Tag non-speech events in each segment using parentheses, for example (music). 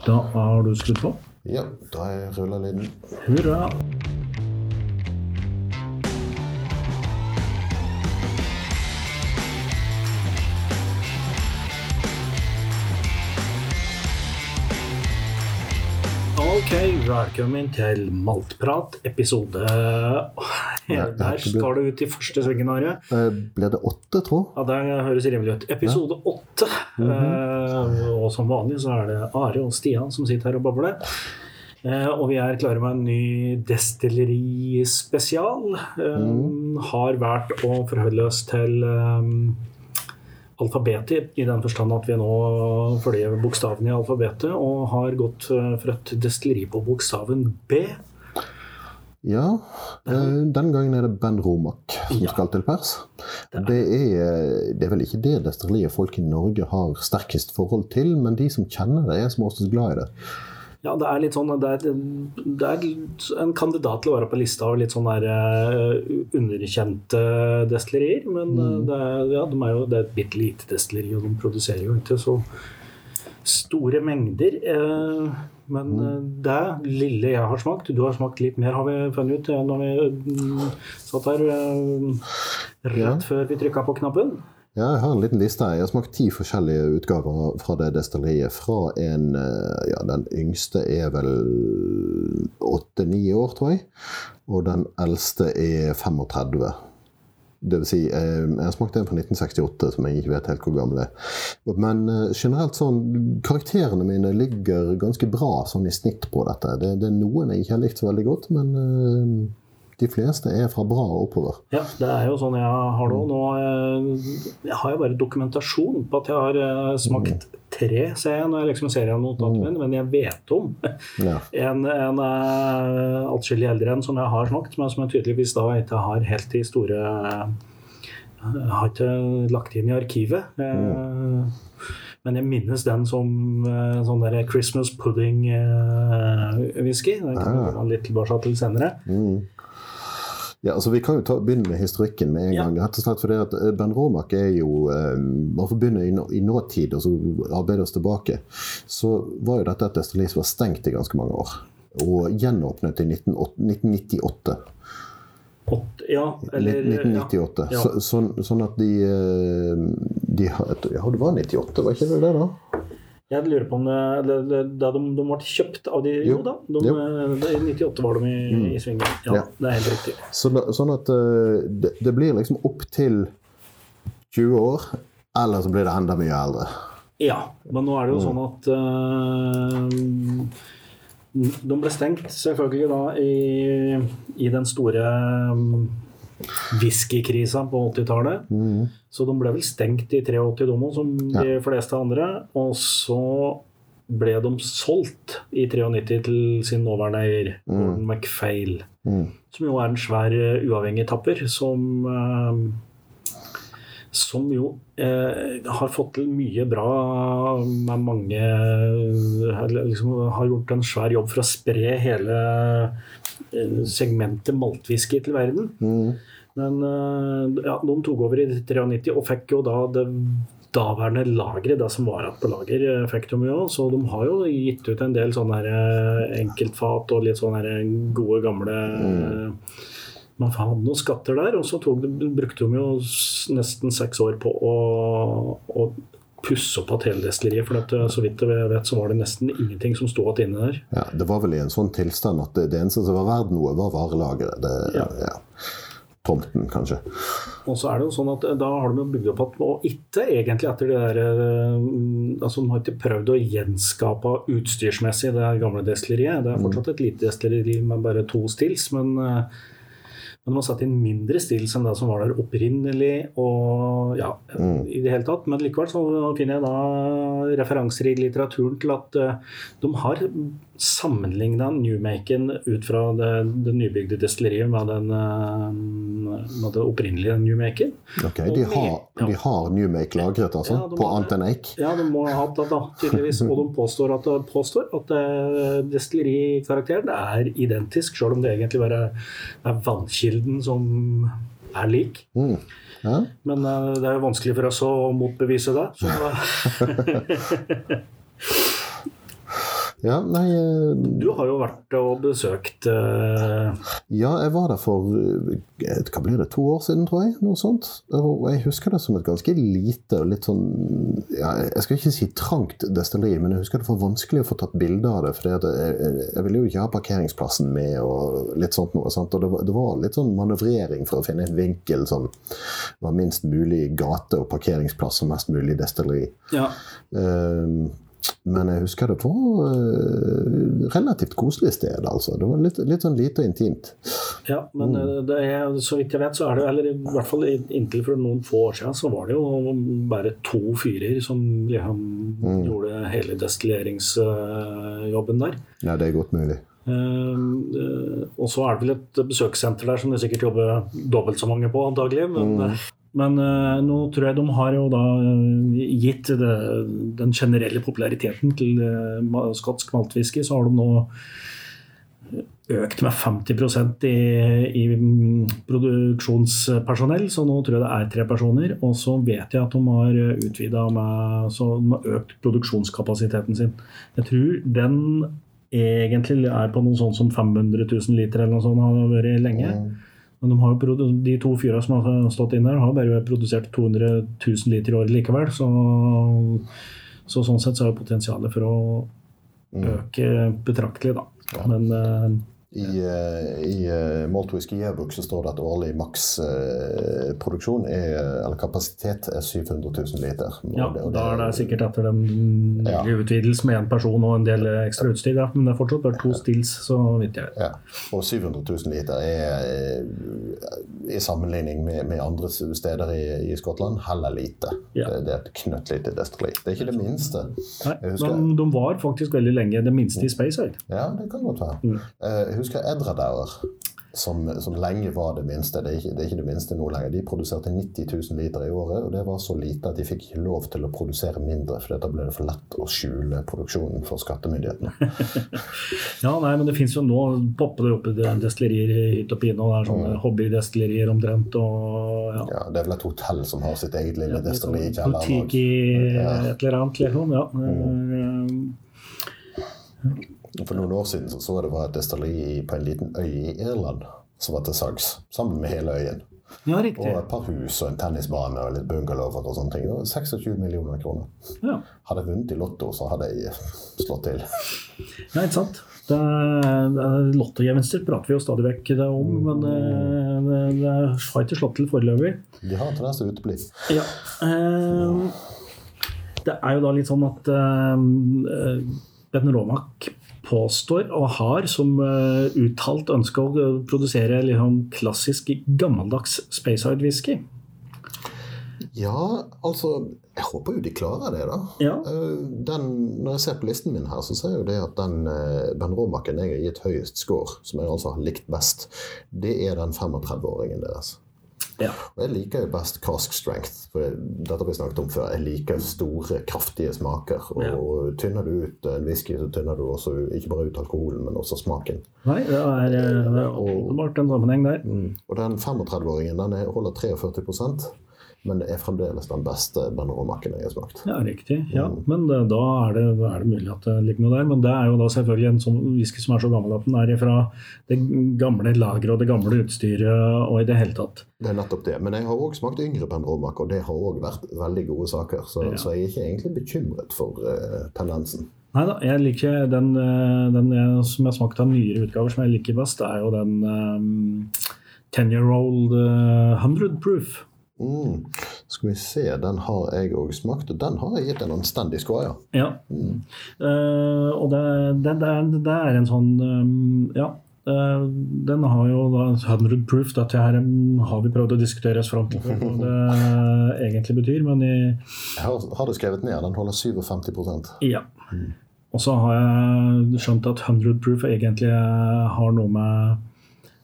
Da har du skrudd på. Ja, da er rullelyden. Hurra. Ok, velkommen til Maltprat, episode Der skal du ut i første svingen, Are. Eh, Ble det åtte, tro? Ja, Det høres rimelig ut. Episode åtte. Eh, og som vanlig så er det Are og Stian som sitter her og babler. Eh, og vi er klare med en ny destillerispesial. Eh, Har vært å forholde oss til um, alfabetet, i den forstand at vi nå følger bokstavene i alfabetet, og har gått eh, for et destilleri på bokstaven B. Ja. eh, Den gangen er det Ben Romak som Ja. skal til pers. Det er, det er vel ikke det destilleriet folk i Norge har sterkest forhold til, men de som kjenner det, er som oftest glad i det. Ja, det er litt sånn Det er, det er en kandidat til å være på lista av litt sånn der eh, underkjente destillerier. Men mm. det, er, ja, de er jo, det er et bitte lite destilleri, og de produserer jo ikke så store mengder. eh, Men eh, det lille jeg har smakt Du har smakt litt mer, har vi funnet ut eh, når vi mm, satt her rett Ja. før vi trykka på knappen. Ja, jeg har en liten liste. her. Jeg har smakt ti forskjellige utgaver fra det destilleriet. Fra en eh, Ja, den yngste er vel åtte-ni år, tror jeg. Og den eldste er 35. Det vil si, eh, jeg har smakt en fra 1968 som jeg ikke vet helt hvor gammel er. Men eh, generelt sånn, karakterene mine ligger ganske bra sånn i snitt på dette. Det, det er noen jeg ikke har likt så veldig godt, men eh, de fleste er fra bra og oppover. Ja, det er jo sånn jeg har det òg. Nå eh, jeg har jeg bare dokumentasjon på at jeg har eh, smakt tre, ser jeg når jeg liksom ser gjennom notatene mine, men jeg vet om Ja. (laughs) en, en uh, atskillig eldre en som jeg har smakt, men som jeg tydeligvis da ikke har helt de store Jeg Har ikke lagt inn i arkivet. Eh, Men jeg minnes den som eh, sånn der Christmas pudding-whisky. den kan Ah. komme litt tilbake til senere. Mm. Ja, altså Vi kan jo ta, begynne med historikken med en Ja. gang. rett og slett fordi at eh, Ben Romak er jo eh, Bare for å begynne i, nå- i nåtid og så arbeide oss tilbake, så var jo dette et destilleri som var stengt i ganske mange år. Og gjenåpnet i 19, 1998. Ja, eller 1998. Ja. Så, sånn, sånn at de, eh, de Ja, det var 98, var ikke det det, da? Jeg lurer på om det, det, det de, de ble kjøpt av de Jo, Jo. da. De, Jo. det- I 98 var de i, i svingen. Ja, Ja. det er helt riktig. Så, da- sånn at eh, det, det blir liksom opp til 20 år, eller så blir det enda mye eldre. Ja, men nå er det jo sånn at uh, De ble stengt selvfølgelig da i, i den store um, whiskykrisa på 80-tallet. Mm. Så de ble vel stengt i 83 domo, som de fleste andre. Og så ble de solgt i 93 til sin nåværende eier, Gordon MacPhail. Mm. Som jo er en svær eh, uavhengig tapper, som eh, som jo eh, har fått til mye bra med mange liksom Har gjort en svær jobb for å spre hele eh, segmentet maltwhisky til verden. Mm. Men eh, ja, de tok over i 93 og fikk jo da det daværende lageret, det som var igjen på lager, eh, fikk de jo. Så de har jo gitt ut en del sånne eh, enkeltfat og litt sånne gode, gamle Mm. Man hadde noen skatter der, og så tok de, brukte de jo nesten seks år på å, å pusse opp at hele destilleriet. For at, så vidt jeg vet, så var det nesten ingenting som sto igjen inne der. Ja, det var vel i en sånn tilstand at det, det eneste som var verdt noe, var varelageret. Ja. ja. Tomten, kanskje. Og så er det jo sånn at eh, da har de bygd opp at og ikke egentlig etter det der eh, altså De har ikke prøvd å gjenskape utstyrsmessig det gamle destilleriet. Det er fortsatt et lite destilleri med bare to stils, men eh, men de har satt inn mindre stills enn det som var der opprinnelig. og ja, i det hele tatt. Men likevel så finner jeg da referanser i litteraturen til at eh, de har sammenligna Newmaken ut fra det, det nybygde destilleriet med, den, eh, med det opprinnelige Newmaken. Ok, De har, Ja. de har Newmake lagret, altså? Ja, på annet enn eik? Ja, de må ha hatt det, da, tydeligvis. Og de påstår at, påstår at eh, destillerikarakteren er identisk, selv om det egentlig bare er vannkilden som er lik. Mm. Ja. Men uh, det er jo vanskelig for oss å motbevise det. Så, (laughs) Ja, nei eh, Du har jo vært og besøkt uh... Ja, jeg var der for eh, hva blir det, to år siden, tror jeg. Noe sånt. Og jeg husker det som et ganske lite og litt sånn ja, Jeg skal ikke si trangt destilleri, men jeg husker det var vanskelig å få tatt bilde av det. For jeg, jeg ville jo ikke ha parkeringsplassen med og litt sånt noe. Sant? Og det var, det var litt sånn manøvrering for å finne en vinkel som var minst mulig gate og parkeringsplass og mest mulig destilleri. Ja. Um, men jeg husker det var uh, relativt koselig sted. altså. Det var litt, litt sånn lite og intimt. Ja, men mm. er, så vidt jeg vet, så er det eller i hvert fall inntil for noen få år siden, så var det jo bare to fyrer som liksom mm. gjorde hele destilleringsjobben der. Ja, det er godt mulig. Uh, og så er det vel et besøkssenter der som det sikkert jobber dobbelt så mange på, antagelig. Men, mm. Men uh, nå tror jeg de har jo da eh, gitt det, den generelle populariteten til uh, skotsk maltwhisky, så har de nå økt med 50 i, i produksjonspersonell, så nå tror jeg det er tre personer. Og så vet jeg at de har utvida med Så de har økt produksjonskapasiteten sin. Jeg tror den egentlig er på noe sånt som 500 000 liter eller noe sånt, har vært lenge. Mm. Men de, har de to fyra som har stått inn der, har bare produsert 200 000 liter i året likevel. Så, så, sånn sett så er potensialet for å mm. øke betraktelig, da. Men uh, i, eh, i uh, Malt Whisky Yearbook så står det at årlig maksproduksjon eller kapasitet er 700 000 liter. Ja, og det, og da er det sikkert etter den ja. utvidelsen med én person og en del ekstra utstyr. Ja. Men det er fortsatt bare to stills, så vidt jeg vet. Ja. Og 700 000 liter er eh, i sammenligning med, med andre steder i, i, Skottland heller lite. Det, det, er et knøttlite destilleri. Det er ikke det minste. Nei, men de var faktisk veldig lenge det minste i Space Ja, det kan godt være. Mm. Uh, husker Edradauer, som, som, lenge var det minste. Det er, ikke, det er, ikke, det minste nå lenger. De produserte 90 000 liter i året, og det var så lite at de fikk ikke lov til å produsere mindre, for da ble det for lett å skjule produksjonen for skattemyndighetene. (laughs) ja, nei, men det fins jo nå popper det opp destillerier hit og pine, og det er sånne mm. hobbydestillerier omtrent. Og, ja. ja. Det er vel et hotell som har sitt eget lille ja, destilleri i sånn kjelleren. Butikk i et eller annet, liksom. Ja. Mm. For noen år siden så, så det var et destilleri på en liten øy i Irland som var til salgs, sammen med hele øyen. Ja, riktig. Og et par hus og en tennisbane og litt bungalower og sånne ting. Det var 26 millioner kroner. Ja. Hadde jeg vunnet i Lotto, så hadde jeg slått til. Ja, ikke sant. Det Lottogevinster prater vi jo stadig vekk om, mm. men det, det, det har ikke slått til foreløpig. De har tendens til å utebli. Ja. Eh, det er jo da litt sånn at eh, Ben Romak påstår og har som uh, uttalt ønske å produsere liksom, klassisk gammeldags Spacehard whisky. Ja, altså Jeg håper jo de klarer det, da. Ja. Eh, den, når jeg ser på listen min her, så ser jeg jo det at den Ben Romaken jeg har gitt høyest score, som jeg altså har likt best, det er den 35-åringen deres. Ja. Og jeg liker jo best cask strength. For dette har vi snakket om før. Jeg liker store, kraftige smaker. Og ja. tynner du ut en whisky, så tynner du også ikke bare ut alkoholen, men også smaken. Nei, det er, det er åpenbart en sammenheng der. Mm. Og den 35-åringen den holder 43 men det er fremdeles den beste Benoromaken jeg har smakt. Ja, riktig. Ja. Mm. Men det, da er det, er det, mulig at det ligger noe der. Men det er jo da selvfølgelig en sånn whisky som er så gammel at den er fra det gamle lageret og det gamle utstyret og i det hele tatt. Det er nettopp det. Men jeg har òg smakt yngre Benromak, og det har òg vært veldig gode saker. Så, ja. så, jeg er ikke egentlig bekymret for uh, tendensen. Nei da, jeg liker den, eh, den jeg, som jeg har smakt av nyere utgaver, som jeg liker best, det er jo den um, Ten Year Old uh, 100 Proof. Mm. Skal vi se, den har jeg òg smakt, og den har jeg gitt en anstendig skvaja. Ja. Mm. Uh, og det, det, det, det, er en sånn um, Ja. Uh, den har jo da 100 proof. Dette her har vi prøvd å diskutere oss fram til hva (laughs) det egentlig betyr, men i Jeg har, har det skrevet ned. Den holder 57% Ja. Mm. Og så har jeg skjønt at 100 proof egentlig har noe med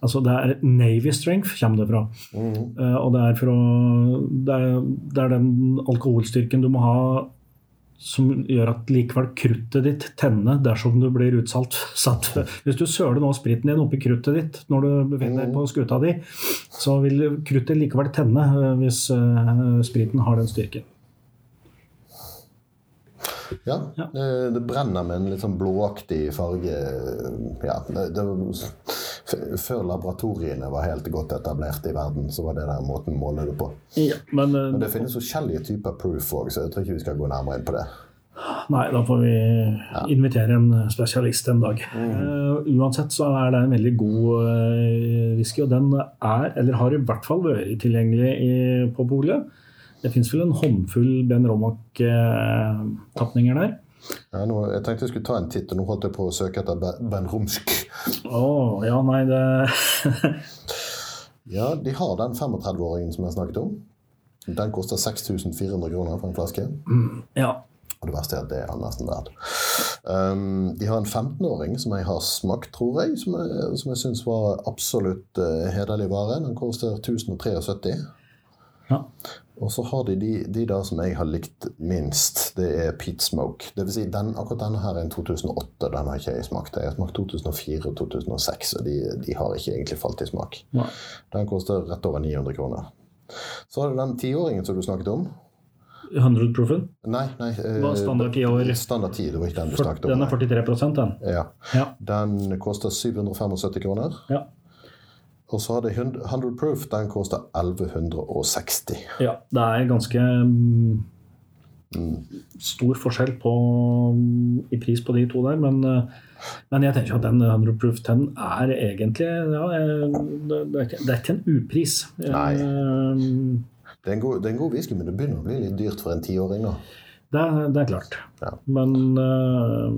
Altså det er Navy strength kommer det fra. Mm. Uh, og det er, fra, det, er, det er, den alkoholstyrken du må ha som gjør at likevel kruttet ditt tenner dersom du blir utsalt. (laughs) Satt. Hvis du søler nå spriten din oppi kruttet ditt når du befinner deg på skuta di, så vil kruttet likevel tenne uh, hvis uh, spriten har den styrken. Ja, Ja. eh, det brenner med en litt sånn blåaktig farge. Ja, det, det, før laboratoriene var helt godt etablert i verden, så var det der måten å måle det på. Ja, men, eh, Men det finnes forskjellige typer proof òg, så jeg tror ikke vi skal gå nærmere inn på det. Nei, da får vi invitere en spesialist en dag. Eh, uansett så er det en veldig god uh, whisky, og den er, eller har i hvert fall vært tilgjengelig i, på polet. Det fins vel en håndfull Ben Romac-tapninger der. Ja, nå, jeg tenkte jeg skulle ta en titt, og nå holdt jeg på å søke etter Ben- Rumsk. Oh, ja, nei, det Ja, de har den 35-åringen som jeg snakket om. Den koster 6400 kroner for en flaske. Ja. Og det verste er at det er han nesten verdt. Um, de har en 15-åring som jeg har smakt, tror jeg, som jeg, som jeg syns var absolutt uh, hederlig vare. Den koster 1073. ja. Og så har de de, de der som jeg har likt minst. Det er Pete Smoke. Det vil si, den, akkurat denne her er en 2008. Den har ikke jeg smakt. Jeg har smakt 2004 og 2006, og de, de har ikke egentlig falt i smak. Nei. Den koster rett over 900 kroner. Så har du den tiåringen som du snakket om. 100 proofen. Nei, nei. eh, Hva standard ti år? Standard 10, det var ikke den du snakket om. den er 43 den. Ja. Ja. Den koster 775 kroner. Ja. Og så hadde det 100 100 proof. Den koster 1160. ja. Det er ganske mm, stor forskjell på, i pris på de to der, men, eh, men jeg tenker at den 100 proof 10 er egentlig ja, det, det, er ikke, en upris. Nei. Eh, Det er en god, det er en god whisky, men det begynner å bli litt dyrt for en tiåring. da. Det, det er klart. Ja. Men eh,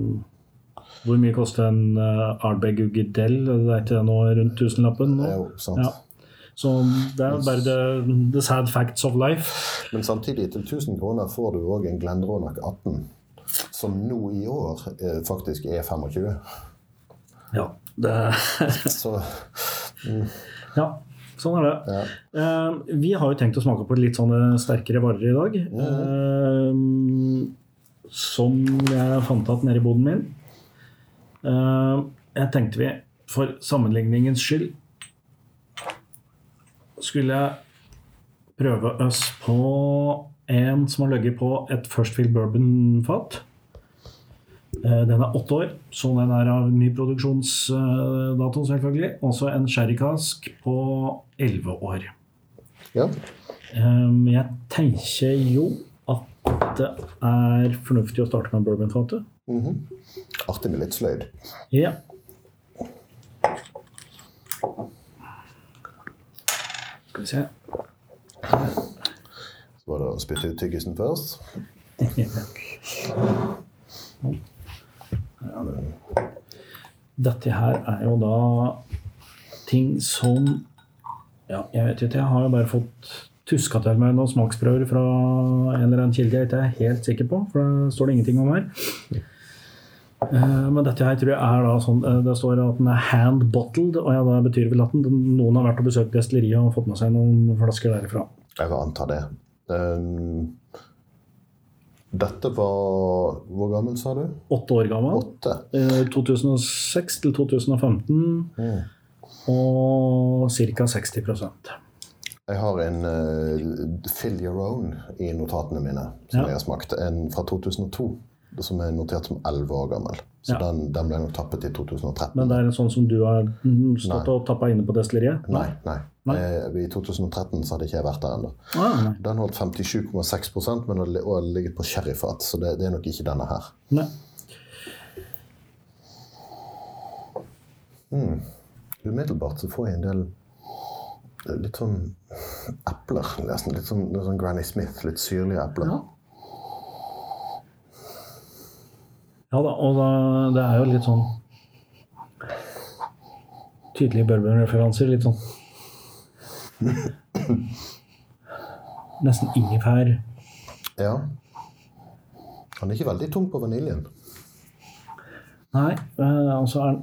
hvor mye koster en uh, Ardbeg Uggedell? Det er ikke det nå rundt tusenlappen nå? Jo sant. Ja. Så det er bare the, the sad facts of life. Men samtidig, til 1000 kroner får du òg en Glendronach 18, som nå i år eh, faktisk er 25. Ja, det, Så ja sånn er det. ja. Eh, vi har jo tenkt å smake på litt sånne sterkere varer i dag. eh, som jeg fant igjen nede i boden min. Eh, jeg tenkte vi, for sammenligningens skyld, skulle jeg prøve oss på en som har ligget på et Firstfield Bourbon-fat. Eh, Den er åtte år, så den er av ny produksjonsdato, selvfølgelig. Også en sherrykask på elleve år. ja. Um, Jeg tenker jo at det er fornuftig å starte med bourbonfatet. Mhm. Artig med litt sløyd. Ja. Skal vi se. Så var det å spytte ut tyggisen først. (laughs) Dette her er jo da ting som Ja, jeg vet ikke. Jeg har jo bare fått tuska til meg noen smaksprøver fra en eller annen kilde jeg ikke er helt sikker på, for det står det ingenting om her. Eh, Men dette her tror jeg er da sånn eh, Det står at den er hand-bottled, og ja, det betyr vel at den, noen har vært og besøkt destilleriet og fått med seg noen flasker derifra. Jeg vil anta det. Um, dette var Hvor gammel sa du? Åtte år gammel. 8. Eh, 2006 til 2015. Mm. Og ca. 60% Jeg har en uh, Fill Your Own i notatene mine, som Ja. jeg har smakt. En fra 2002, som er notert som 11 år gammel. Så Ja. den, den ble nok tappet i 2013. Men det er en sånn som du har mm, stått Nei. og tappa inne på destilleriet? Nei, nei. Nei. Jeg, I 2013 så hadde ikke jeg vært der ennå. Ah. Den holdt 57,6 men har har ligget på sherryfat, så det, det er nok ikke denne her. nei. Umiddelbart så får jeg en del litt sånn epler, nesten. Litt sånn, litt sånn Granny Smith, litt syrlige epler. Ja. Ja da, og da, det er jo litt sånn tydelige bourbon-referanser. Litt sånn (coughs) Nesten ingefær. Ja. Han er ikke veldig tung på vaniljen. Nei, altså er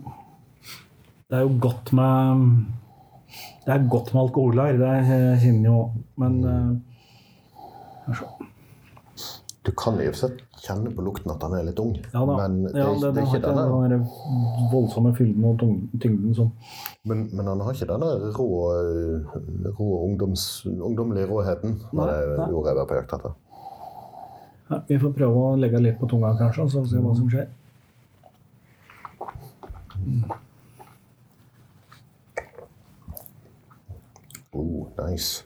Det er jo godt med Det er godt med alkohol her, det kjenner jo Men se. Du kan i og for seg kjenne på lukten at han er litt ung, Ja men det, ja, det, det er ikke ikke denne den der voldsomme fylden og tyngden sånn. Men, men han har ikke denne rå, rå ungdoms, ungdommelige råheten. var det nei. ordet jeg var på jakt etter. Ja, vi får prøve å legge litt på tunga, kanskje, og så se hva som skjer. Oh, nice.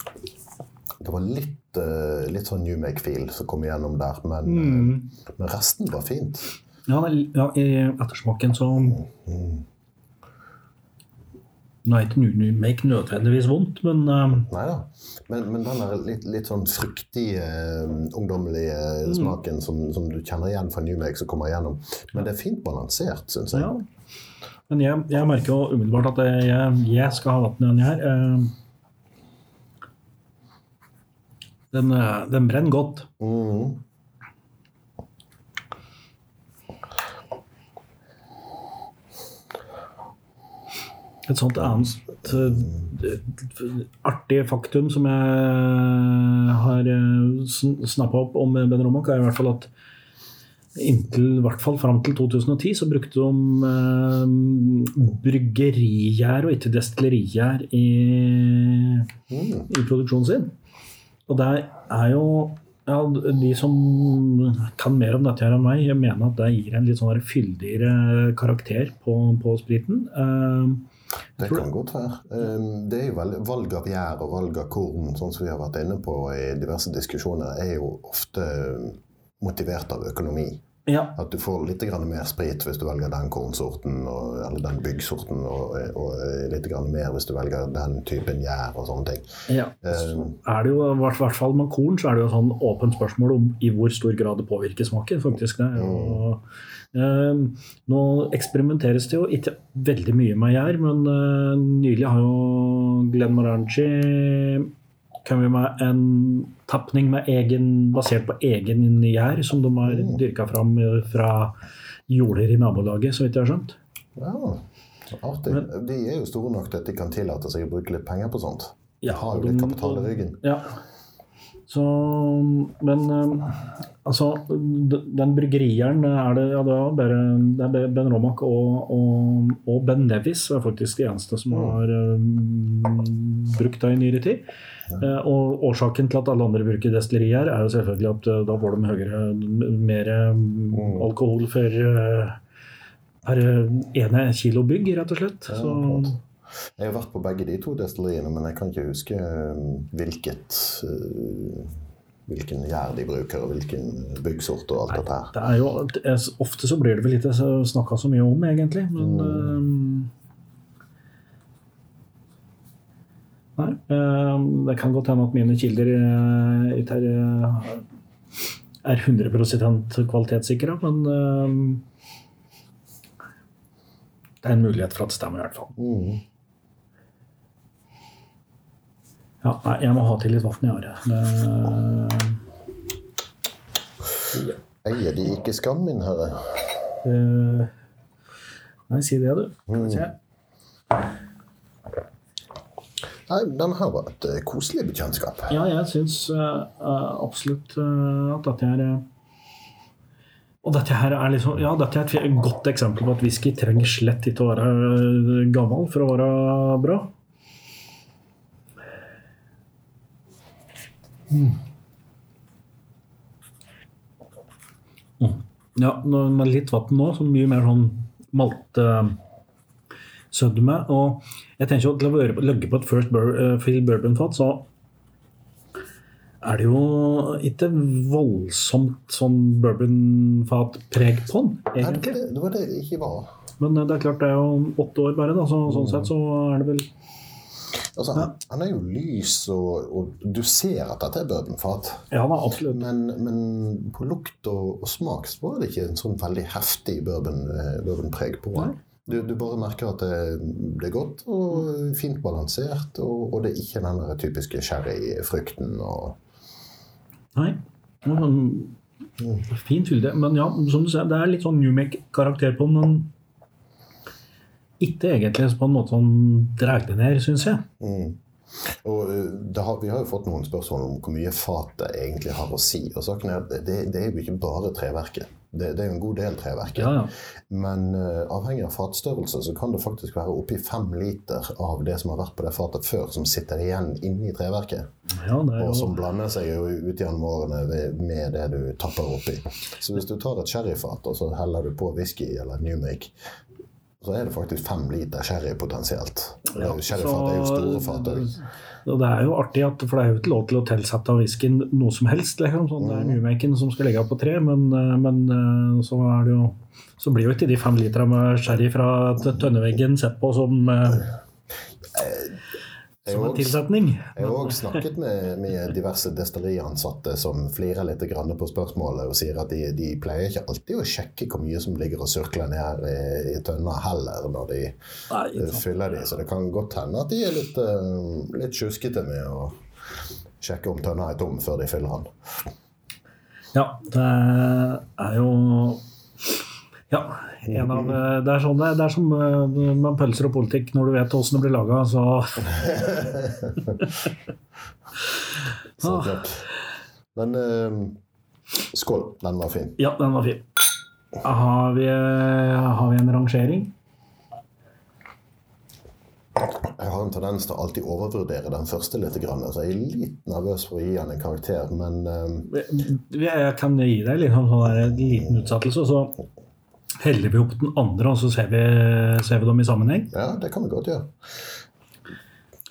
Det var litt, eh, litt sånn New Make-feel som kom igjennom der, men, eh, men resten var fint. Ja, ja, I ettersmaken så Nå er ikke New Make nødvendigvis vondt, men eh, Nei da. Men, men den der litt, litt sånn fruktige, eh, ungdommelige smaken som, som du kjenner igjen fra New Make, som kommer igjennom. Men det er fint balansert, syns jeg. ja. Men jeg, jeg merker jo umiddelbart at jeg, jeg skal ha vann i her. Eh, Den, eh, den brenner godt. Mm. Et sånt annet eh, artig faktum som jeg har snappa opp om Ben Romak, er i hvert fall at inntil i hvert fall fram til 2010 så brukte de eh, bryggerigjær og ikke destillerigjær i, i produksjonen sin. Og det er jo ja, De som kan mer om dette her enn meg, jeg mener at det gir en litt sånn fyldigere karakter på, på spriten. Uh, Det kan godt være. Um, Det er jo veldig, Valg av gjær og valg av korn, sånn som vi har vært inne på i diverse diskusjoner, er jo ofte motivert av økonomi. Ja, At du får litt mer sprit hvis du velger den kornsorten og, eller den byggsorten, og, og litt mer hvis du velger den typen gjær og sånne ting. ja. Så er det jo, i hvert fall med korn, så er det jo sånn åpent spørsmål om i hvor stor grad det påvirker smaken. faktisk. Det. er jo- eh, nå eksperimenteres det jo ikke veldig mye med gjær, men eh, nylig har jo Glenn Morangi kommet med en tapning med egen, basert på egen gjær, som de har dyrka fram eh, fra jorder i nabolaget, så vidt jeg har skjønt. Ja, artig. De er jo store nok til at de kan tillate seg å bruke litt penger på sånt. Ja, har jo litt de- kapital i ryggen. Ja. Så, men eh, altså Den bryggerieren er det, ja, det er bare det er Ben Romak og, og, og Ben Nevis er faktisk de eneste som har um, brukt det i nyere tid. Eh, og årsaken til at alle andre bruker destillerier, er jo selvfølgelig at eh, da får de høyere, mer eh, alkohol for eh, per ene kilo bygg, rett og slett. Så. Jeg har vært på begge de to destilleriene, men jeg kan ikke huske hvilket hvilken gjær de bruker, og hvilken byggsort og alt dette her. Det er jo, ofte så blir det vel ikke snakka så mye om, egentlig. Men eh, Nei. eh, det kan godt hende at mine kilder eh, er, eh, er 100 kvalitetssikra, men eh, det er en mulighet for at det stemmer, i hvert fall. Mm. Ja, nei, jeg må ha til litt vann i året. Det- Eier de ikke skam, min herre? Eh, nei, si det, du. Skal vi se. Nei, den her var et uh, koselig bekjentskap. Ja, jeg syns uh, absolutt uh, at dette er eh, Og dette her er liksom Ja, dette er et godt eksempel på at whisky trenger slett ikke å være eh, gammel for å være bra. Mm. Ja, med litt vann nå, så mye mer sånn maltsødme. Og jeg tenker jo til å ligge på et first bur eh, fill bourbon-fat, så er det jo ikke voldsomt sånn bourbonfat-preg på den, egentlig. det, det var det det ikke var. Men eh, det er klart det er jo åtte år bare, da, så sånn sett så er det vel Altså, han, han er jo lys, og, og du ser at dette er bourbonfat. Ja da, absolutt. Men, men på lukt og, og smak så var det ikke en sånn veldig heftig bourbon, eh, bourbonpreg på den. Du, du bare merker at det, det er godt og fint balansert, og, og det er ikke den der typiske sherryfrukten. og Nei. Mm, Fint fylde. Men ja, som du sier, det er litt sånn New Make-karakter på den, men ikke egentlig på en måte som drar det ned, syns jeg. Mm. Og eh, det har, Vi har jo fått noen spørsmål om hvor mye fatet egentlig har å si. og saken er at Det, det er jo ikke bare treverket. Det, det er jo en god del treverk. Ja, ja. Men uh, avhengig av fatstørrelse så kan det faktisk være oppi fem liter av det som har vært på det fatet før, som sitter igjen inni treverket. ja er Og som blander seg jo ut gjennom årene med det du tapper oppi. Så hvis du tar et sherryfat og så heller du på whisky eller New Make, så er det faktisk fem liter sherry potensielt. Er jo- Sherryfat er jo store fat. Og det er jo artig, at, for det er jo ikke lov til å tilsette av whiskyen noe som helst. Liksom. Sånn, det er Newmaken som skal ligge på tre, men, eh, men eh, så, det jo, så blir jo ikke de fem literne med sherry fra tønneveggen sett på som, eh, som en tilsetning. jeg har òg snakket med, med diverse destilleriansatte som flirer litt grann på spørsmålet og sier at de, de pleier ikke alltid å sjekke hvor mye som ligger og surkler ned i, i tønna heller når de Nei, fyller de. Så det kan godt hende at de er litt, eh, litt tjuskete med å sjekke om tønna er tom før de fyller den. Ja, det er jo Ja. En av, det, er sånn, det er som eh, med pølser og politikk. Når du vet åssen det blir laga, så (laughs) Så Ah. klart. Men eh, skål. Den var fin. Ja, den var fin. Har vi, har vi en rangering? Jeg har en tendens til å alltid overvurdere den første litt. Så jeg er litt nervøs for å gi den en karakter, men eh, Jeg kan gi deg liksom sånn en liten utsettelse, så heller vi opp den andre, og så ser vi, ser vi dem i sammenheng. ja, det kan vi godt gjøre.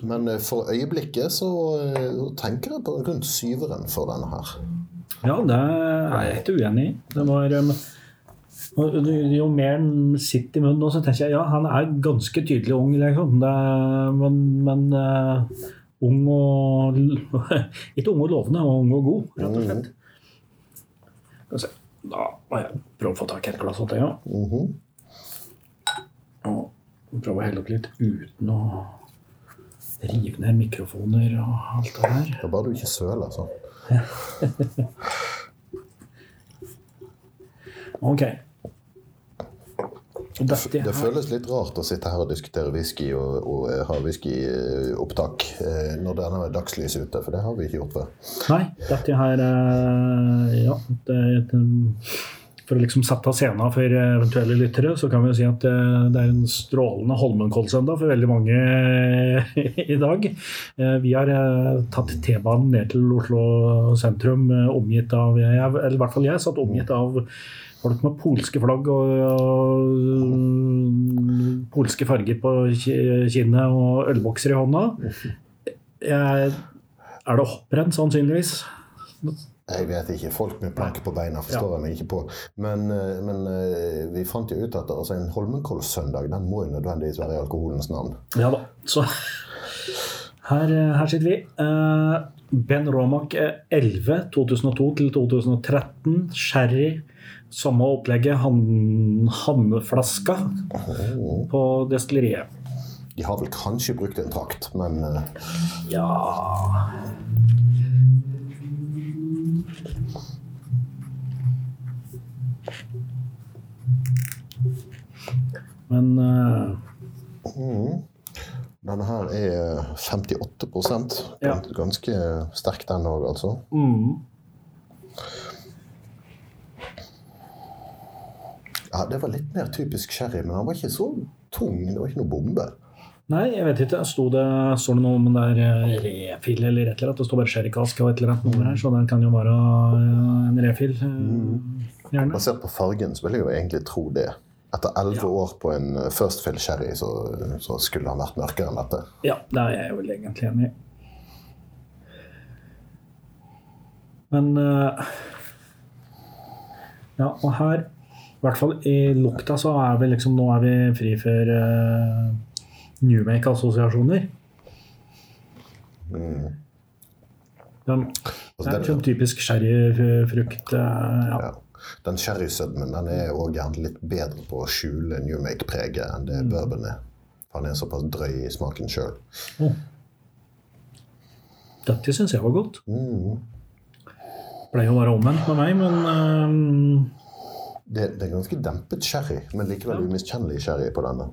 Men eh, for øyeblikket så eh, tenker jeg på rundt syveren for denne her. Ja, det er jeg ikke uenig i. Det var um, Jo mer sitter i munnen, nå, så tenker jeg ja, han er ganske tydelig ung, liksom. Det men men uh, ung og (laughs) Ikke ung og lovende, men ung og god, rett og slett. Skal vi se. Da må jeg prøve å få tak i et glass til, ja. Mhm. Og prøve å helle opp litt uten å rive ned mikrofoner og alt det der. Det er bare du ikke søler sånn. (laughs) Ok. Dette Det føles litt rart å sitte her og diskutere whisky og, og eh, ha whiskyopptak eh, når det er dagslys ute, for det har vi ikke gjort før. Nei, dette her eh, Ja, det, det, for å liksom sette scenen for eventuelle lyttere, så kan vi jo si at det er en strålende Holmenkollsøndag for veldig mange i dag. Vi har tatt T-banen ned til Oslo sentrum, omgitt av jeg, Eller i hvert fall jeg satt omgitt av folk med polske flagg og, og polske farger på kinnet og ølbokser i hånda. Jeg, er det hopprenn, sannsynligvis? Jeg vet ikke. Folk med planke på beina forstår jeg meg ikke på. Men, eh, men eh, vi fant jo ut at altså, en Holmenkollsøndag den må jo nødvendigvis være i alkoholens navn. Ja da. Så her, her sitter vi. Eh, Ben Romack eh, 11 2002 til 2013. Sherry. Samme opplegget. Han, Hanneflaska på destilleriet. De har vel kanskje brukt en trakt, men eh, Ja Men eh, denne her er 58 Ja. Ganske sterk den òg, altså. mm, Ja, Det var litt mer typisk sherry, men han var ikke så tung. Det var ikke noe bombe. Nei, jeg vet ikke. Sto det, står det noe om det er eh, refill eller et eller annet? Det står bare sherrykask og et eller annet nummer her, så det kan jo være eh, en refill. Mm. Gjerne. Basert på fargen så vil jeg jo egentlig tro det. Etter elleve år på en eh, First Fill Sherry så, så skulle han vært mørkere enn dette. Ja, det er jeg vel egentlig enig i. Men eh, Ja, og her, i hvert fall i lukta, så er vi liksom Nå er vi fri for uh, Newmake-assosiasjoner. Mm. Den, Altså, det er en sånn typisk sherryfrukt. Uh, ja. Ja. Den sherrysødmen den er òg gjerne litt bedre på å skjule New Make-preget enn det bourbon er. Han er såpass drøy i smaken sjøl. Dette syns jeg var godt. Mm. Pleier å være omvendt med meg, men eh, Det, det er ganske dempet sherry, men likevel umiskjennelig sherry på denne.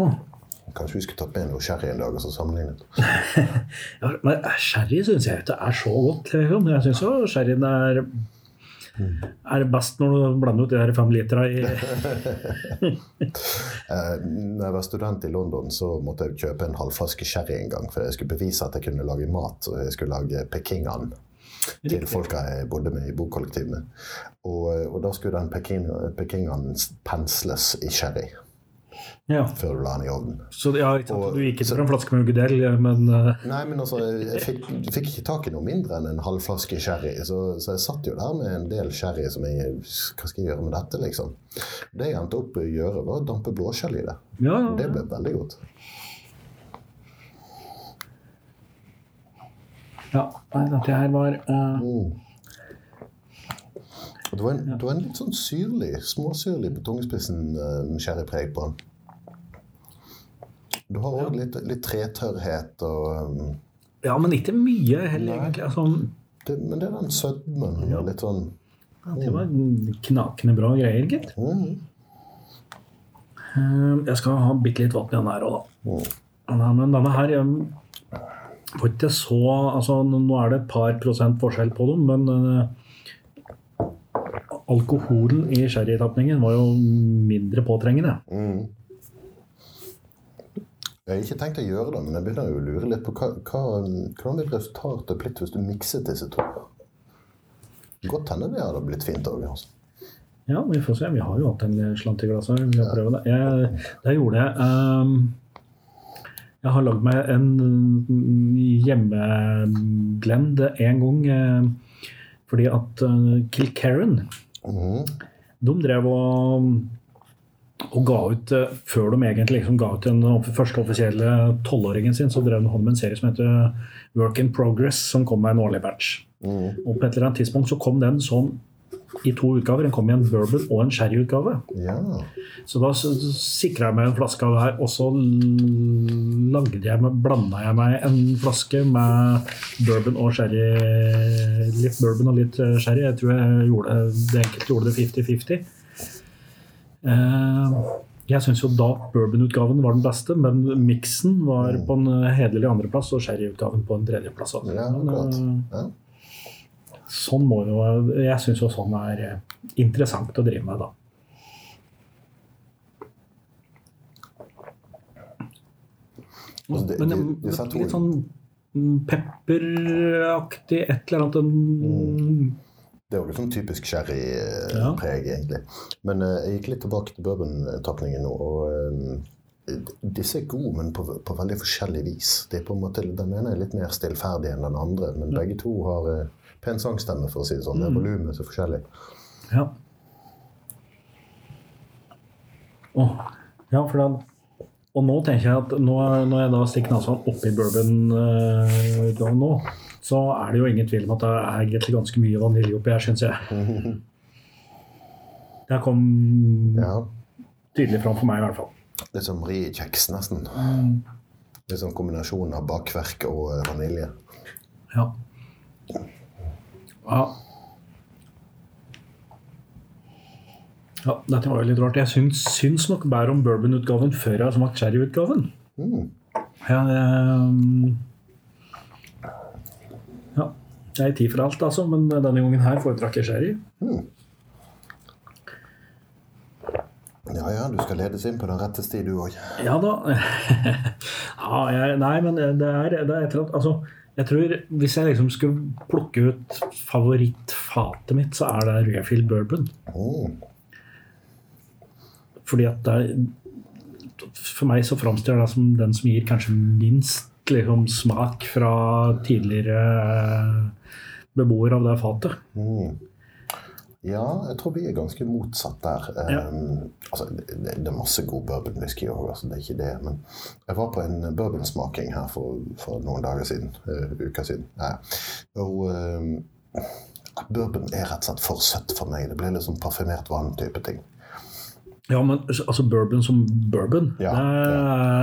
Åh. Kanskje vi skulle tatt med noe sherry en dag og så sammenlignet. (laughs) Ja, men sherry syns jeg ikke er så godt. Liksom. Jeg syns jo sherryen er Er det best når du blander ut de her fem literne i (laughs) Eh, når jeg var student i London, så måtte jeg kjøpe en halvflaske sherry en gang. For jeg skulle bevise at jeg kunne lage mat, og jeg skulle lage pekingan til folka jeg bodde med i bokollektiv med. Og, eh, og da skulle den peking, pensles i sherry Ja. før du la den i ovnen. Så ja, ikke sant? Og- du gikk ikke for en flaske med Ugedel, men uh... Nei, men altså, jeg fikk, fikk ikke tak i noe mindre enn en halvflaske sherry. Så, så jeg satt jo der med en del sherry som jeg Hva skal jeg gjøre med dette, liksom? Det jeg endte opp å gjøre, var å dampe blåskjell i det. ja, ja. Det ble veldig godt. Ja. Nei, dette her var uh, Mm. Det var, en, det var en litt sånn syrlig, småsyrlig på tungespissen eh, sherrypreg på den. Du har òg litt, litt tretørrhet og um, Ja, men ikke mye heller, egentlig. Altså, det, Men det er den sødmen. Ja. Litt sånn det var knakende bra greier, gitt. mm, Jeg skal ha bitte litt vann i den her òg, da. mm. Men denne her eh, var ikke så altså, Nå er det et par prosent forskjell på dem, men eh, alkoholen i sherrytapningen var jo mindre påtrengende. Mm. Jeg har ikke tenkt å gjøre det, men jeg begynner jo å lure litt på hva, hva, hvordan vil resultatet blitt hvis du mikset disse to? Godt hende det hadde blitt fint òg. Altså. Ja, vi får se. Vi har jo hatt en slant i glasset. Vi prøve det. Jeg, det gjorde jeg. ehm, jeg har lagd meg en hjemmeblend en gang eh, fordi at uh, Kilkerran mm. de drev og, og ga ut eh, Før de egentlig liksom ga ut den første offisielle tolvåringen sin, så drev de med en serie som heter Work in Progress, som kom med en årlig batch. Mm. Og på et eller annet tidspunkt så kom den sånn i to utgaver. Den kom i en bourbon og en sherryutgave. Ja. Så da sikra jeg meg en flaske av det her, og så lagde jeg meg, blanda jeg meg en flaske med bourbon og sherry. Litt bourbon og litt eh, sherry. Jeg tror jeg gjorde det enkelte gjorde det 50-50. Eh, Jeg syns jo da bourbonutgaven var den beste, men miksen var på en hederlig andreplass og sherryutgaven på en tredjeplass. Ja, akkurat. eh, Ja. Sånn må jo, jeg syns jo sånn er eh, interessant å drive med, da. Men, det- Men de- disse litt sånn mm, pepperaktig et eller annet mm. Det er jo liksom typisk sherrypreg, egentlig. Men uh, jeg gikk litt tilbake til bourbon-tapningen nå. og uh, Disse er gode, men på, på veldig forskjellig vis. Det er på en måte, Den ene er litt mer stillferdig enn den andre, men begge to har eh, pen sangstemme, for å si det sånn. Det er volumet så forskjellig. Ja. Åh, ja, for da Og nå tenker jeg at nå, når jeg da stikker nesa oppi bourbon-utgaven nå, så er det jo ingen tvil om at det er egentlig ganske mye vanilje oppi her, syns jeg. (laughs) Det kom Ja, tydelig fram for meg, i hvert fall. Litt som Marie-kjeks, nesten. Litt sånn kombinasjon av bakverk og eh, vanilje. Ja. Ja. ja dette var jo litt rart. Jeg syns, syns nok bedre om bourbon-utgaven før jeg har smakt sherry-utgaven. Mm. Ja, ehm, ja. Det er tid for alt, altså, men denne gangen her foretrakk jeg sherry. Ja ja, du skal ledes inn på den rette sti, du òg. Ja da. (laughs) ja, jeg, nei, men det er, det er et eller annet Altså, jeg tror hvis jeg liksom skulle plukke ut favorittfatet mitt, så er det Refill Bourbon. Oh. Fordi at det er For meg så framstår det som den som gir kanskje minst liksom, smak fra tidligere beboer av det fatet. Mm. Ja, jeg tror vi er ganske motsatt der. Ja. Um, altså, det, det er masse god bourbonwhisky òg, altså, det er ikke det. Men jeg var på en bourbonsmaking her for, for noen dager siden. Uh, uker siden. Ja. Og um, bourbon er rett og slett for søtt for meg. Det blir liksom parfymert vann-type ting. Ja, men altså bourbon som bourbon, Ja, det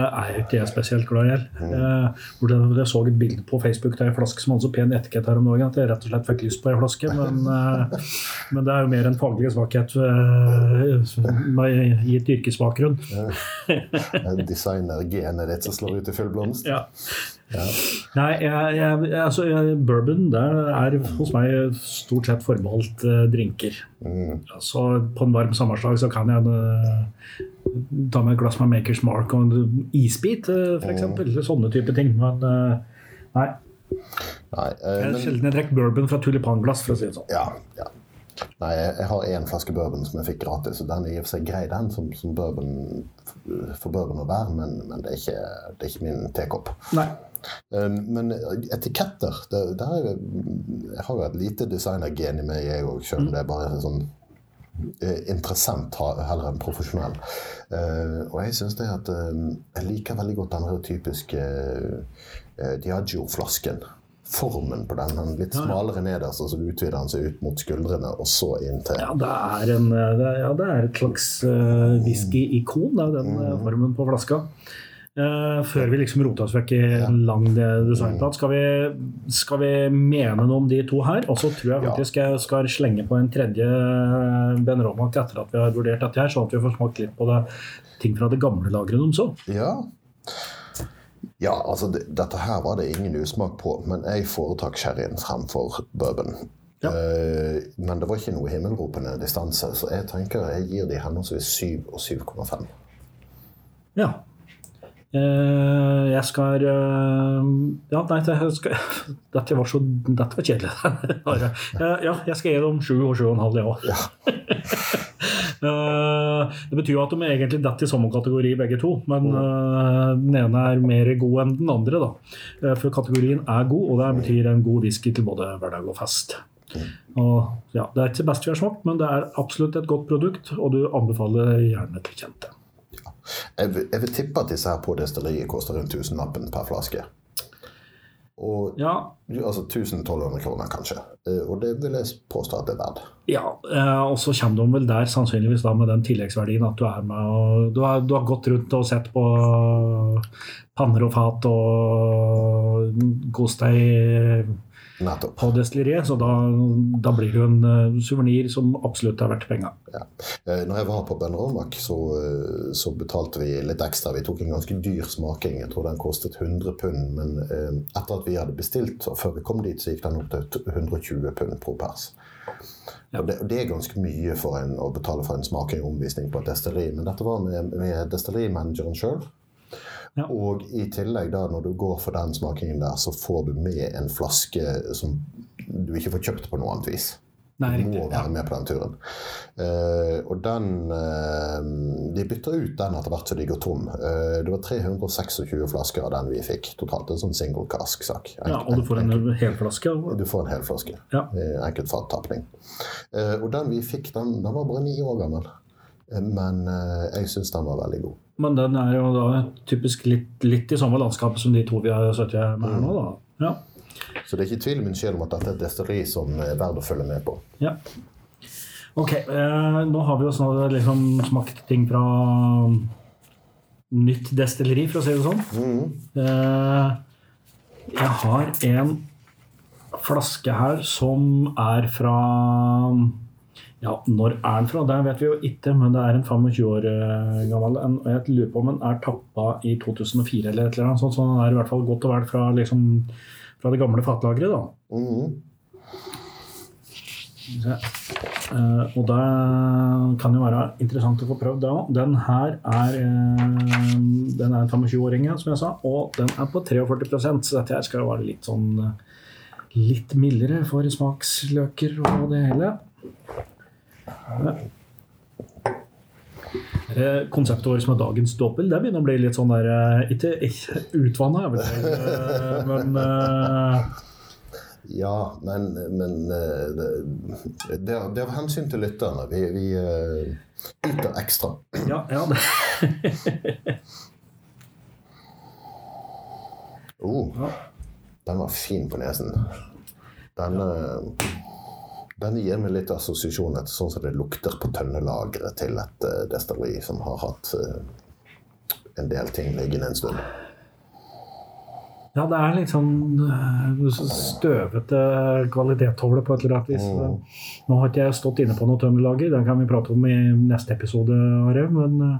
er ikke jeg spesielt glad i. Mm. hvor Jeg så et bilde på Facebook av ei flaske som hadde så pen etikett her om dagen at jeg rett og slett fikk lyst på ei flaske. Men, eh, men det er jo mer en faglig svakhet eh, med gitt yrkesbakgrunn. Uh, Designer-genet ditt som slår ut i full blomst. Ja. Ja. Nei, jeg, jeg, altså, jeg, bourbon det er hos meg stort sett forbeholdt uh, drinker. Mm. Så på en varm sommerslag så kan jeg uh, ta med et glass med Makers Mark og en isbit, uh, f.eks. Sånne type ting. Men uh, nei. Nei, eh, Det er sjelden jeg drikker bourbon fra tulipanglass, for å si det sånn. ja, ja. Nei, jeg jeg har én flaske bourbon som jeg fikk gratis, og den er i og for seg grei, den, som, som bourbon for bourbon å være, men, men det, er ikke, det er ikke min tekopp. Nei. Um, Men etiketter det, det er, Jeg har jo et lite designergen i meg, jeg òg, selv om det er bare sånn eh, interessant heller enn profesjonell. Eh, og jeg syns det at eh, Jeg liker veldig godt den her typiske uh, Diagio-flasken. Formen på den. den litt smalere nederst, og så utvider den seg ut mot skuldrene, og så inn til Ja, det er, en, det er, ja, det er et slags whisky-ikon, den eh, formen på flaska. Eh, før vi liksom roter oss vekk i en lang designplan. skal vi, skal vi mene noe om de to her? Og så tror jeg faktisk jeg skal slenge på en tredje Ben Romak etter at vi har vurdert dette her, sånn at vi får smakt litt på det, ting fra det gamle lageret deres òg. Ja. Ja, altså det, dette her var det ingen usmak på, men jeg foretak sherryen fremfor bourbon. Ja. Uh, men det var ikke noe himmelropende distanse, så jeg tenker jeg gir de henholdsvis 7 og 7,5. Ja. Eh, jeg skal eh, Ja, nei, det jeg skal, (laughs) dette var så Dette var kjedelig. (laughs) Eh, ja, jeg skal gi dem sju og sju og en halv, jeg òg. (laughs) det betyr jo at de egentlig detter i samme kategori, begge to. Men den ene er mer god enn den andre, da. For kategorien er god, og det betyr en god whisky til både hverdag og fest. Og, ja, det er ikke det beste vi har smakt, men det er absolutt et godt produkt, og du anbefaler gjerne til kjente. Jeg, vil- jeg vil tippe at disse her på destilleriet koster rundt tusenlappen per flaske. Og Ja, altså 1200 kroner, kanskje. Eh, Og det vil jeg påstå at det er verdt. Ja, eh, og så kommer de vel der sannsynligvis da med den tilleggsverdien at du er med og du har, du har gått rundt og sett på panner og fat og kost deg. På destilleriet, så da, da blir det jo en uh, suvenir som absolutt er verdt penga. Ja. Eh, Når jeg var på Ben Romack, så, eh, så betalte vi litt ekstra. Vi tok en ganske dyr smaking. Jeg tror den kostet 100 pund. Men eh, etter at vi hadde bestilt, og før vi kom dit, så gikk den opp til 120 pund pro pers. Ja. Og det, det er ganske mye for en, å betale for en smaking og omvisning på et destilleri. Men dette var med, med destillerimanageren sjøl. Ja. Og i tillegg, da, når du går for den smakingen der, så får du med en flaske som du ikke får kjøpt på noe annet vis. Nei, Du må være med på den turen. Uh, og den uh, De bytter ut den etter hvert som de går tom. Uh, det var 326 flasker av den vi fikk totalt. En sånn single cask-sak. ja, og du får en helflaske. Du får en hel flaske. Ja. Enkelt fattapning. Og den vi fikk, den, den var bare ni år gammel. Men jeg syns den var veldig god. Men den er jo da typisk litt, litt i samme landskapet som de to vi har sittet med her nå, da. Ja. Så det er ikke tvil min sjel om at dette er et destilleri som er verdt å følge med på. Ja. Ok, eh, nå har vi jo snart liksom smakt ting fra nytt destilleri, for å si det sånn. Eh, jeg har en flaske her som er fra Ja, når er den fra? Det vet vi jo ikke, men det er en 25 år eh, gammel. En, og jeg lurer på om den er tappa i 2004 eller et eller annet sånt, så den er i hvert fall godt og vel fra, liksom, fra det gamle fatlageret. da. Mhm. Se. Uh, og det kan jo være interessant å få prøvd det òg. Den her er uh, Den er en 25-åring, som jeg sa, og den er på 43% så dette her skal jo være litt sånn eh, litt mildere for smaksløker og det hele. Ja. Det Konseptåret som er dagens dobbel, det begynner å bli litt sånn der eh, Ikke, ikke utvanna, eh, men eh, Ja, men, men det, er, av hensyn til lytterne. Vi, vi yter ekstra. Ja, ja det. Oh, Ja. den var fin på nesen. Denne, denne gir meg litt assosiasjoner til sånn som det lukter på tønnelageret til et uh, destilleri som har hatt uh, en del ting liggende en stund. Ja, det er sånn eh, støvete kvalitet over det på et eller annet vis. Nå har ikke jeg stått inne på noe tømmerlager, det kan vi prate om i neste episode, Are. Men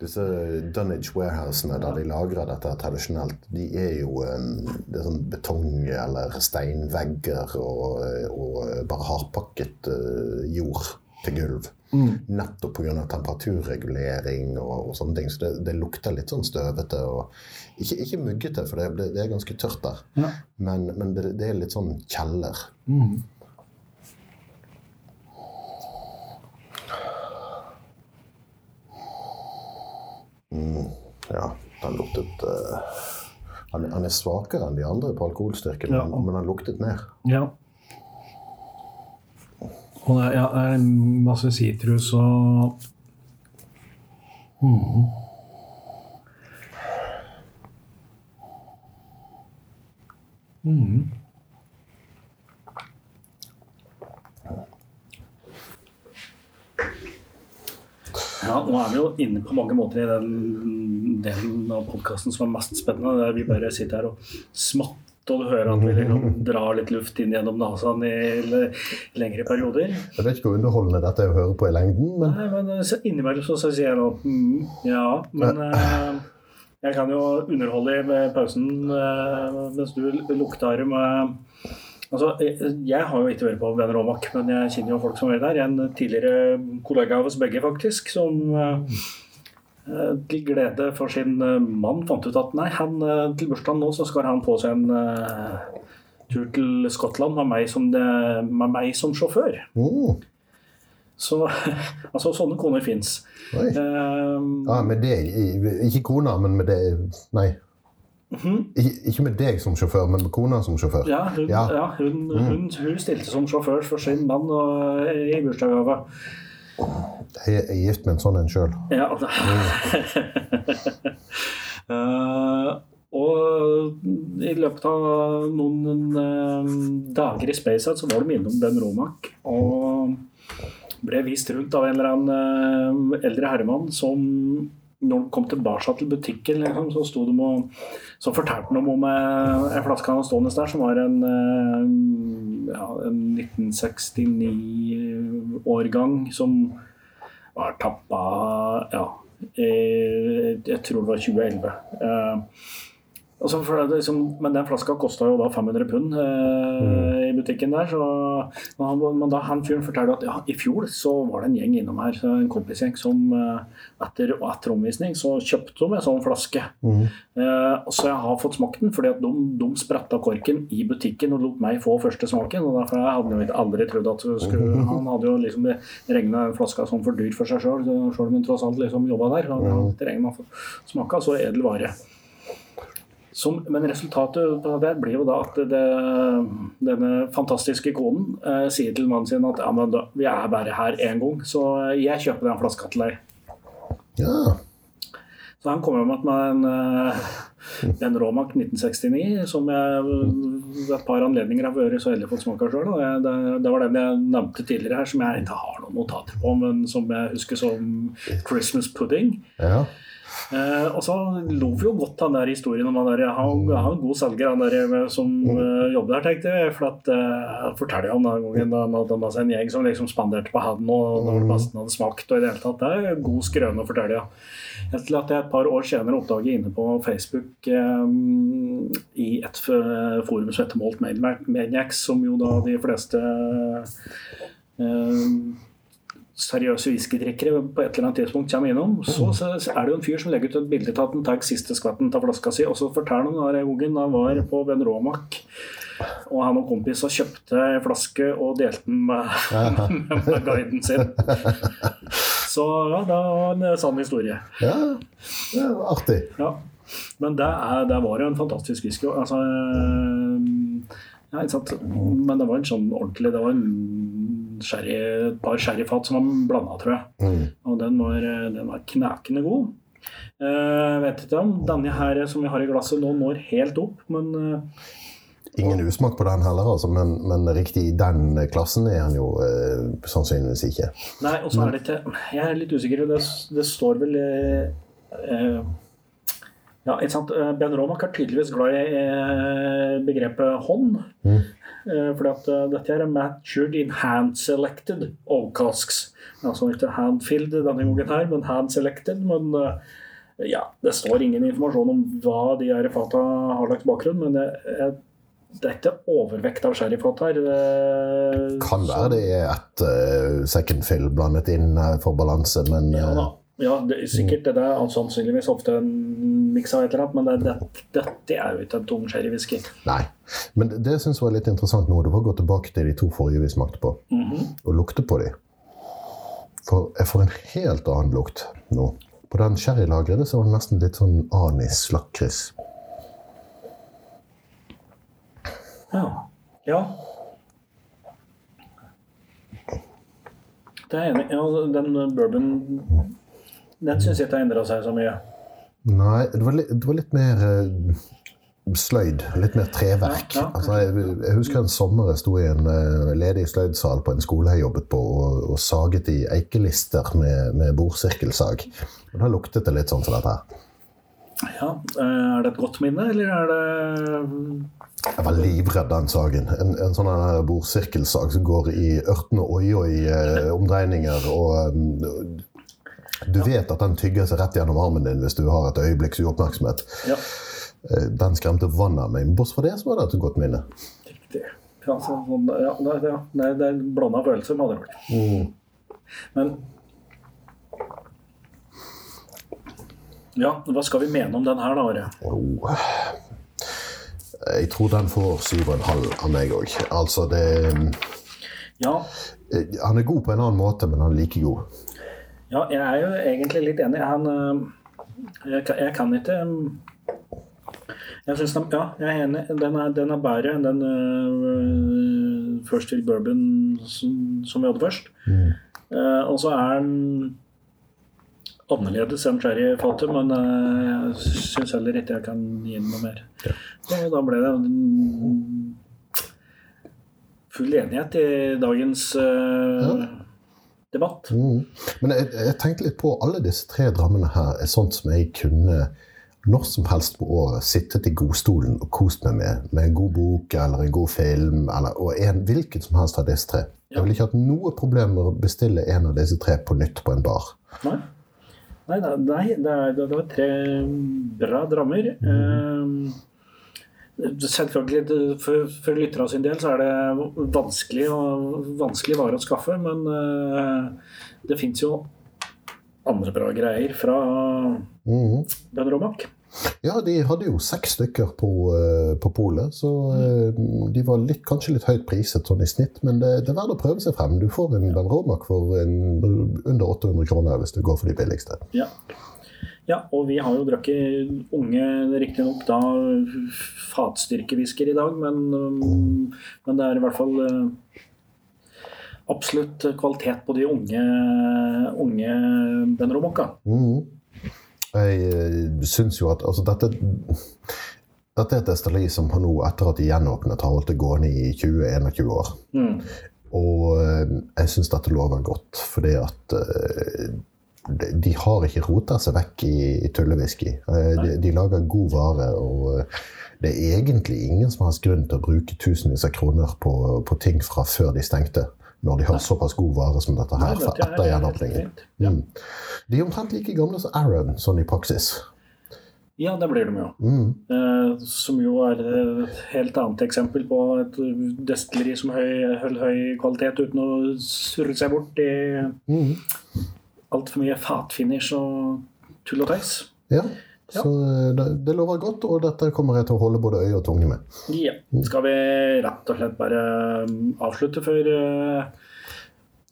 disse Dunwich Warehousene der de lagrer dette tradisjonelt, de er jo det er sånn betong- eller steinvegger og, og bare hardpakket jord til gulv. Mm. Nettopp pga. temperaturregulering og, og, sånne ting. Så det, det, lukter litt sånn støvete. og Ikke, ikke muggete, for det, det, er ganske tørt der. Ja. Men, men det, det, er litt sånn kjeller. Mm. Mm, ja, den luktet uh, han, han, er svakere enn de andre på alkoholstyrken, ja. men, men han luktet mer. Ja. Og det, ja, det er masse sitrus og mm. Mm. Ja, nå er vi jo inne på mange måter i den delen av podkasten som er mest spennende. Der vi bare sitter her og smatter og du hører at vi liksom drar litt luft inn gjennom nesen i lengre perioder. Jeg vet ikke hvor underholdende dette er å høre på i lengden, men Nei, men innimellom så, så sier jeg nå mm, ja, men uh, jeg kan jo underholde i pausen uh, mens du lukter med Altså, jeg har jo ikke vært på Venner Aamak, men jeg kjenner jo folk som er der. En tidligere kollega av oss begge, faktisk, som Eh, til glede for sin eh, mann fant ut at nei, han, eh, til bursdagen nå så skal han på seg en uh, tur til Skottland med meg som, det, med meg som sjåfør. Mm. Så (laughs) altså, sånne koner fins. Uh, ja, med deg Ikke kona, men med deg Nei. Mm. Ikke med deg som sjåfør, men med kona som sjåfør? Ja, hun, ja. Ja, hun, mm. hun, hun stilte som sjåfør for sin mann og, i bursdagsgave. Jeg er gift med en sånn en sjøl. Ja. uh, (laughs) og i løpet av noen uh, dager i SpaceOut så var de innom Ben Romak og ble vist rundt av en eller annen uh, eldre herremann som når han kom tilbake til butikken, liksom, så, sto de og, så fortalte han om en flaske han stående der, som var en, ja, en 1969-årgang som var tappa ja, jeg tror det var 2011. Altså det, liksom, men den flaska kosta jo da 500 pund eh, mm. i butikken der. Så, men, han, men da han fyren forteller at ja, i fjor så var det en gjeng innom her, en kompisgjeng, som eh, etter, etter omvisning så kjøpte de en sånn flaske. Mm. Eh, så jeg har fått smakt den, fordi at de, de spretta korken i butikken og lot meg få første smaken. og derfor hadde jeg aldri trodd at skulle, (laughs) Han hadde jo liksom regna flaska som for dyr for seg sjøl, sjøl om han tross alt liksom jobba der. Han hadde regna smaka så edel vare. Som, men resultatet på det blir jo da at det, denne fantastiske konen eh, sier til mannen sin at ja, men da, vi er bare her én gang, så jeg kjøper den flaska til deg. Ja. Så han kommer med en, eh, en Romac 1969 som jeg ved et par anledninger har vært så heldig å få smake sjøl. Det, det, var den jeg nevnte tidligere her, som jeg ikke har noen notater på, men som jeg husker som Christmas pudding. Ja. Eh, og så lo vi jo godt den der historien om han der, han, han en god selger han der som uh, jobber der, tenkte jeg. For at, uh, forteller om den gangen da han hadde med seg en gjeng som liksom spanderte på han og når massen hadde smakt. og i Det hele tatt, det er god skrøne å fortelle. Ja. Til at jeg et par år senere oppdager inne på Facebook um, i et forum som heter Malt Maniacs, som jo da de fleste um, seriøse whiskydrikkere på et eller annet tidspunkt kommer innom, så, så, er det jo en fyr som legger ut et bilde av at han tar siste skvetten av flaska si, og så forteller han at han var på Ben Romak, og han og kompis kjøpte en flaske og delte den med, med, (laughs) med guiden sin. Så ja, det var en sann historie. Ja, det var artig. Ja. Men det, er, det var jo en fantastisk whisky. Altså, ja, Men det var en sånn ordentlig Det var en sherry, et par sherryfat som var blanda, tror jeg. Mm. Og den var, den var knakende god. Uh, vet ikke om denne her som vi har i glasset nå når helt opp, men uh, Ingen usmak på den heller, altså, men, men, riktig i den klassen er han jo uh, sannsynligvis ikke. Nei, og så er det ikke Jeg er litt usikker. Det, det står vel uh, Ja, ikke sant. Ben Romak er tydeligvis glad i begrepet hånd. Mm. Eh, at eh, dette her er matured in hand-selected old casks. Altså ikke hand-filled denne gangen her, men hand-selected. Men eh, ja, det står ingen informasjon om hva de her fata har lagt bakgrunn, men det, er- det er ikke overvekt av sherryfat her. Det, Kan være det er et uh, second fill blandet inn for balanse, men Ja, eh, da. ja det er sikkert det er sannsynligvis ofte en miks av et eller annet, men det, det, dette er jo ikke en tung sherrywhisky. nei. Men det, det jeg var litt interessant nå, det var å gå tilbake til de to forrige vi smakte på, og lukte på de. For jeg får en helt annen lukt nå. På den sherrylagrede så var det nesten litt sånn anis-lakris. Ja. ja. Det er enig. Ja, den bourbon Den syns jeg ikke har endra seg så mye. Nei, det var litt, det var litt mer eh, sløyd. Litt mer treverk. Ja, ja. Altså, jeg, jeg husker en sommer jeg sto i en uh, ledig sløydsal på en skole jeg jobbet på, og, og saget i eikelister med, med bordsirkelsag. Og da luktet det litt sånn som dette her. Ja, eh, Er det et godt minne, eller er det Jeg var livredd den sagen. En, en sånn bordsirkelsag som går i ørtende oi-oi-omdreininger. Og um, du vet at den tygger seg rett gjennom armen din hvis du har et øyeblikks uoppmerksomhet. Ja, Eh, Den skremte vannet av meg. Men bortsett fra det så var det et godt minne. riktig. Ja, så, sånn, ja, det, ja, det, det er blanda følelser, med andre ord. Men Ja, hva skal vi mene om den her, da, Are? Oh. Jeg tror den får syv og en halv av meg òg. Altså, det Ja, eh, Han er god på en annen måte, men han er like god. Ja, jeg er jo egentlig litt enig. Han, øh, jeg, kan- jeg kan ikke Jeg synes den, Ja, jeg er enig. Den er, den er bedre enn den uh, First Hill Bourbon som, som vi hadde først. Eh, og så er den annerledes enn sherryfatet, men uh, jeg syns heller ikke jeg kan gi den noe mer. Så da ble det mm, full enighet i dagens øh, debatt. Mm. Men jeg, jeg tenkte litt på alle disse tre drammene her er sånt som jeg kunne når som helst på året sittet i godstolen og kost meg med, med en god bok eller en god film, eller, og en hvilken som helst av disse tre. Jeg ville ikke hatt noe problem med å bestille en av disse tre på nytt på en bar. Nei. Nei, nei, det, er, det var tre bra drammer. Eh, selvfølgelig, det- for, for lytterne sin del så er det vanskelig, og, vanskelig vare å skaffe, men eh, det fins jo andre bra greier fra Mhm. Ben Romak. Ja, de hadde jo seks stykker på, eh, på polet, så mm. de var litt, kanskje litt høyt priset sånn i snitt, men det, det er verdt å prøve seg frem. Du får en Ben Romac for en, under 800 kroner hvis du går for de billigste. Ja. ja, og vi har jo drukket unge, riktignok da fatstyrkevisker i dag, men, um, men det er i hvert fall absolutt kvalitet på de unge, unge Ben Romocca. Mhm. Jeg uh, syns jo at altså, dette, dette er et destilleri som har nå, etter at de gjenåpnet, har holdt det gående i 20-21 år. Mm. Og eh, jeg syns dette lover godt, fordi at eh, de, har ikke rota seg vekk i, i tullewhisky. Eh, de, de lager god vare, og eh, det er egentlig ingen som har grunn til å bruke tusenvis av kroner på, på ting fra før de stengte, når de har såpass god vare som dette her fra er etter gjenåpningen. Mm. De er omtrent like gamle som Aaron, sånn i praksis. Ja, det blir de jo. Mm. Eh, som jo er et helt annet eksempel på et destilleri som høy, holder høy kvalitet uten å surre seg bort i Mm. altfor mye fatfinish og tull og tøys. Ja. Ja. Så eh, det, det lover godt, og dette kommer jeg til å holde både øye og tunge med. Ja. Skal vi rett og slett bare um, avslutte for, uh,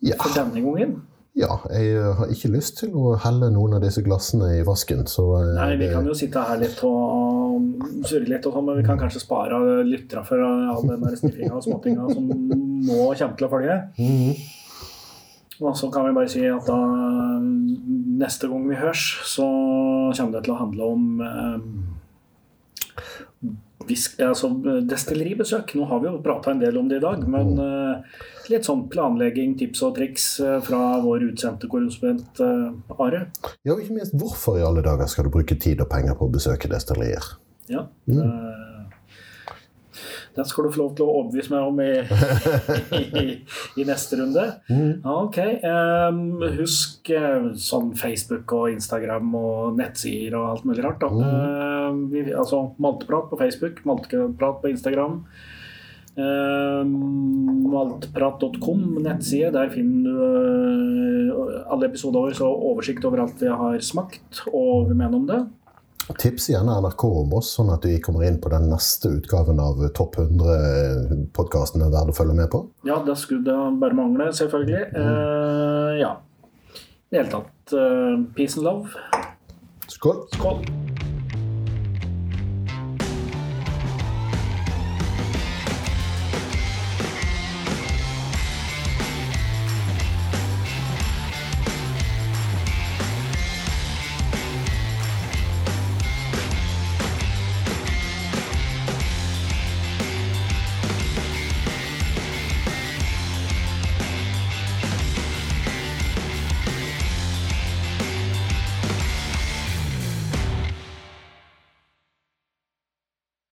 Ja. for denne gangen? Ja, jeg eh, har ikke lyst til å helle noen av disse glassene i vasken. Så eh, Nei, vi kan jo sitte her litt og um, surre litt, og sånn, men vi kan kanskje spare lytterne for all den sniffinga og småtinga som nå kommer til å følge. Mhm. Og så kan vi bare si at da neste gang vi høres, så kommer det til å handle om eh, visk, altså destilleribesøk. Nå har vi jo prata en del om det i dag, men eh, litt sånn planlegging, tips og triks eh, fra vår utsendte korrespondent eh, Are. Ja, og ikke minst hvorfor i alle dager skal du bruke tid og penger på å besøke destillerier? Ja. Mm. Den skal du få lov til å overbevise meg om i, i, i neste runde. Mm. Ok. Um, husk sånn Facebook og Instagram og nettsider og alt mulig rart. Da. Uh, vi, altså Malteprat på Facebook, Malteprat på Instagram. Uh, Maltprat.com, nettside. Der finner du uh, alle episoder over, så oversikt over alt vi har smakt og vi mener om det. Tips gjerne NRK om oss, sånn at vi kommer inn på den neste utgaven av Topp 100-podkastene verdt å følge med på. Ja, det skulle det bare mangle, selvfølgelig. Uh, ja. I det hele tatt, uh, peace and love. Skål! Skål.